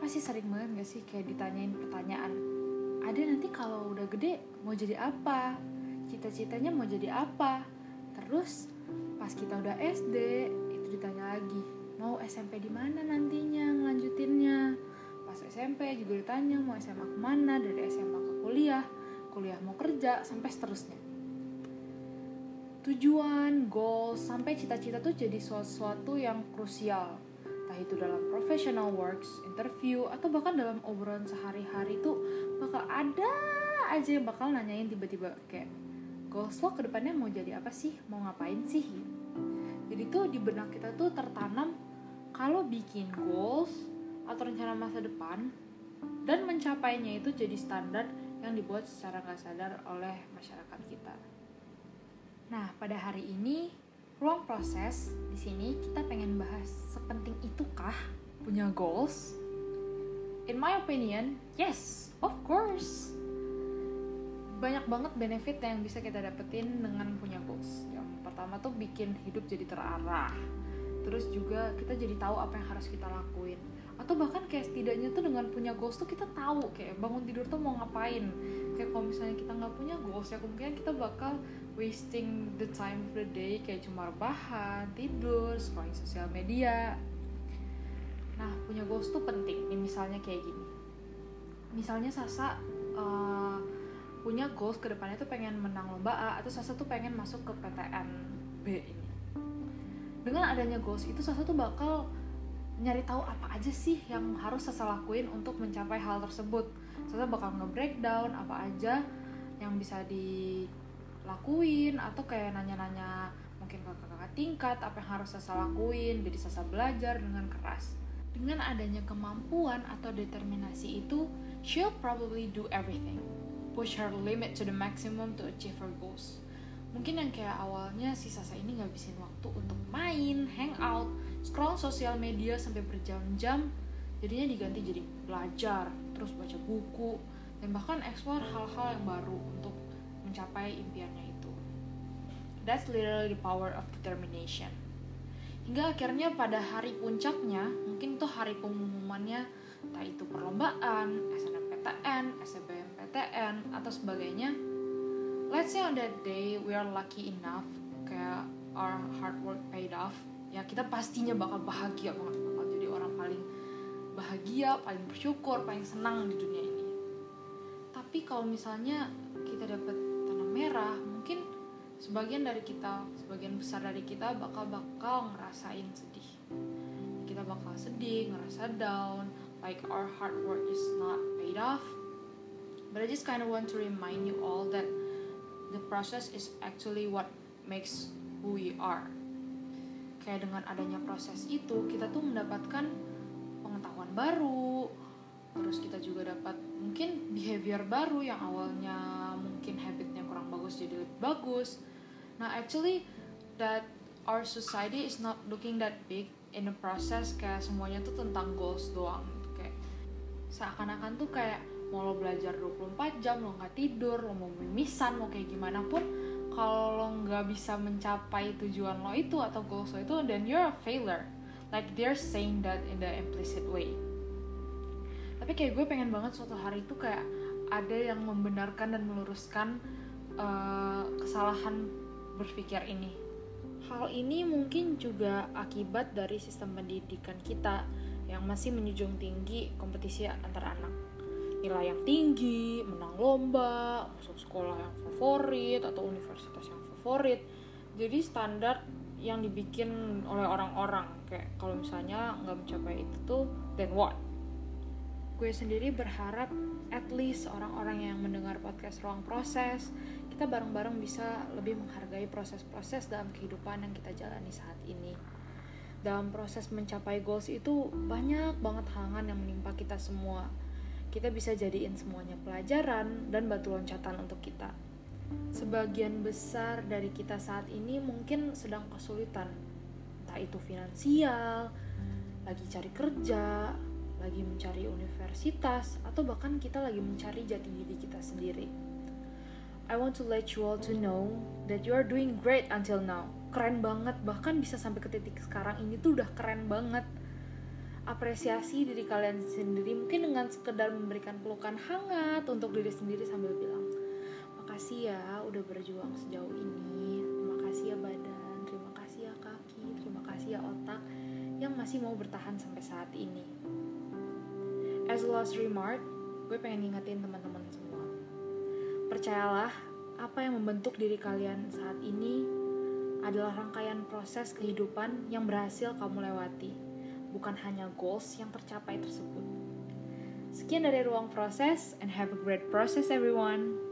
pasti sering banget gak sih kayak ditanyain pertanyaan? Ada nanti kalau udah gede mau jadi apa? Cita-citanya mau jadi apa? Terus pas kita udah SD itu ditanya lagi mau SMP di mana nantinya ngelanjutinnya? Pas SMP juga ditanya mau SMA ke mana? Dari SMA ke kuliah kuliah mau kerja sampai seterusnya. Tujuan, goals, sampai cita-cita tuh jadi sesuatu yang krusial entah itu dalam professional works, interview, atau bahkan dalam obrolan sehari-hari tuh bakal ada aja yang bakal nanyain tiba-tiba kayak goals lo ke depannya mau jadi apa sih? Mau ngapain sih? Jadi tuh di benak kita tuh tertanam kalau bikin goals atau rencana masa depan dan mencapainya itu jadi standar yang dibuat secara nggak sadar oleh masyarakat kita. Nah, pada hari ini ruang proses di sini kita pengen bahas sepenting itukah punya goals? In my opinion, yes, of course. Banyak banget benefit yang bisa kita dapetin dengan punya goals. Yang pertama tuh bikin hidup jadi terarah. Terus juga kita jadi tahu apa yang harus kita lakuin. Atau bahkan kayak setidaknya tuh dengan punya goals tuh kita tahu kayak bangun tidur tuh mau ngapain. Kayak kalau misalnya kita nggak punya goals ya kemungkinan kita bakal wasting the time of the day kayak cuma rebahan, tidur, scrolling sosial media. Nah, punya goals tuh penting. Nih misalnya kayak gini. Misalnya Sasa uh, punya goals ke depannya tuh pengen menang lomba A atau Sasa tuh pengen masuk ke PTN B ini. Dengan adanya goals itu Sasa tuh bakal nyari tahu apa aja sih yang harus Sasa lakuin untuk mencapai hal tersebut. Sasa bakal nge-breakdown apa aja yang bisa di lakuin atau kayak nanya-nanya mungkin ke kakak tingkat apa yang harus saya lakuin jadi saya belajar dengan keras. Dengan adanya kemampuan atau determinasi itu she'll probably do everything. Push her limit to the maximum to achieve her goals. Mungkin yang kayak awalnya si Sasa ini ngabisin waktu untuk main, hangout, scroll sosial media sampai berjam-jam jadinya diganti jadi belajar, terus baca buku, dan bahkan explore hal-hal yang baru untuk mencapai impiannya itu. That's literally the power of determination. Hingga akhirnya pada hari puncaknya, mungkin tuh hari pengumumannya, entah itu perlombaan, SNMPTN, SBMPTN, atau sebagainya. Let's say on that day we are lucky enough, kayak our hard work paid off, ya kita pastinya bakal bahagia banget, bakal jadi orang paling bahagia, paling bersyukur, paling senang di dunia ini. Tapi kalau misalnya kita dapat merah mungkin sebagian dari kita sebagian besar dari kita bakal bakal ngerasain sedih. Kita bakal sedih ngerasa down like our hard work is not paid off. But I just kind of want to remind you all that the process is actually what makes who we are kayak dengan adanya proses itu kita tuh mendapatkan pengetahuan baru. Terus kita juga dapat mungkin behavior baru yang awalnya mungkin habitnya kurang bagus jadi lebih bagus. Nah actually that our society is not looking that big in the process kayak semuanya tuh tentang goals doang kayak seakan-akan tuh kayak mau lo belajar 24 jam lo nggak tidur lo mau mimisan mau kayak gimana pun kalau lo nggak bisa mencapai tujuan lo itu atau goals lo itu then you're a failure like they're saying that in the implicit way tapi kayak gue pengen banget suatu hari itu kayak ada yang membenarkan dan meluruskan uh, kesalahan berpikir ini. Hal ini mungkin juga akibat dari sistem pendidikan kita yang masih menjunjung tinggi kompetisi antar anak. Nilai yang tinggi, menang lomba, masuk sekolah yang favorit atau universitas yang favorit. Jadi standar yang dibikin oleh orang-orang kayak kalau misalnya nggak mencapai itu tuh then what? Gue sendiri berharap at least orang-orang yang mendengar podcast ruang proses kita bareng-bareng bisa lebih menghargai proses-proses dalam kehidupan yang kita jalani saat ini dalam proses mencapai goals itu banyak banget halangan yang menimpa kita semua kita bisa jadiin semuanya pelajaran dan batu loncatan untuk kita sebagian besar dari kita saat ini mungkin sedang kesulitan entah itu finansial lagi cari kerja lagi mencari universitas, atau bahkan kita lagi mencari jati diri kita sendiri. I want to let you all to know that you are doing great until now. Keren banget, bahkan bisa sampai ke titik sekarang ini tuh udah keren banget. Apresiasi diri kalian sendiri mungkin dengan sekedar memberikan pelukan hangat untuk diri sendiri sambil bilang makasih ya udah berjuang sejauh ini. Terima kasih ya badan terima kasih ya kaki terima kasih ya otak yang masih mau bertahan sampai saat ini. As last remark gue pengen ngingetin teman-teman semua percayalah apa yang membentuk diri kalian saat ini adalah rangkaian proses kehidupan yang berhasil kamu lewati bukan hanya goals yang tercapai tersebut. Sekian dari ruang proses and have a great process everyone.